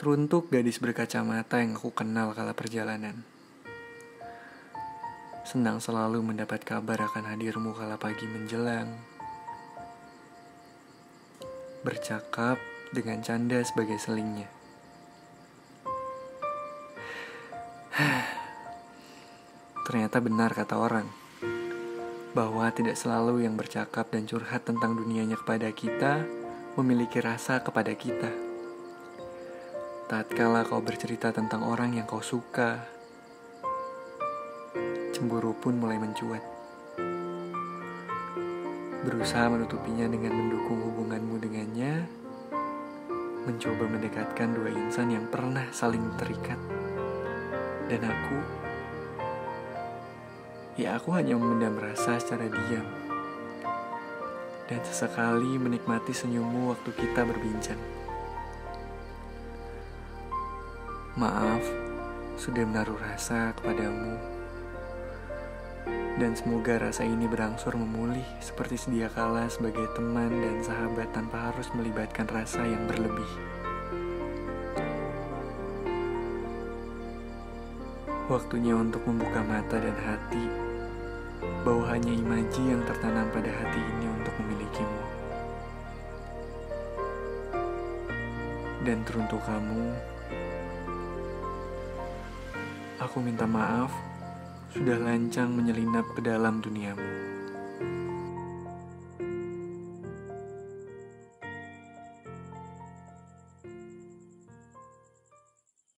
Teruntuk gadis berkacamata yang aku kenal kala perjalanan. Senang selalu mendapat kabar akan hadirmu kala pagi menjelang. Bercakap dengan canda sebagai selingnya. Ternyata benar kata orang bahwa tidak selalu yang bercakap dan curhat tentang dunianya kepada kita memiliki rasa kepada kita. Tatkala kau bercerita tentang orang yang kau suka, cemburu pun mulai mencuat. Berusaha menutupinya dengan mendukung hubunganmu dengannya, mencoba mendekatkan dua insan yang pernah saling terikat. Dan aku, ya aku hanya memendam rasa secara diam. Dan sesekali menikmati senyummu waktu kita berbincang. Maaf, sudah menaruh rasa kepadamu. Dan semoga rasa ini berangsur memulih seperti sedia kala sebagai teman dan sahabat tanpa harus melibatkan rasa yang berlebih. Waktunya untuk membuka mata dan hati bahwa hanya imaji yang tertanam pada hati ini untuk memilikimu. Dan teruntuk kamu, Aku minta maaf sudah lancang menyelinap ke dalam duniamu.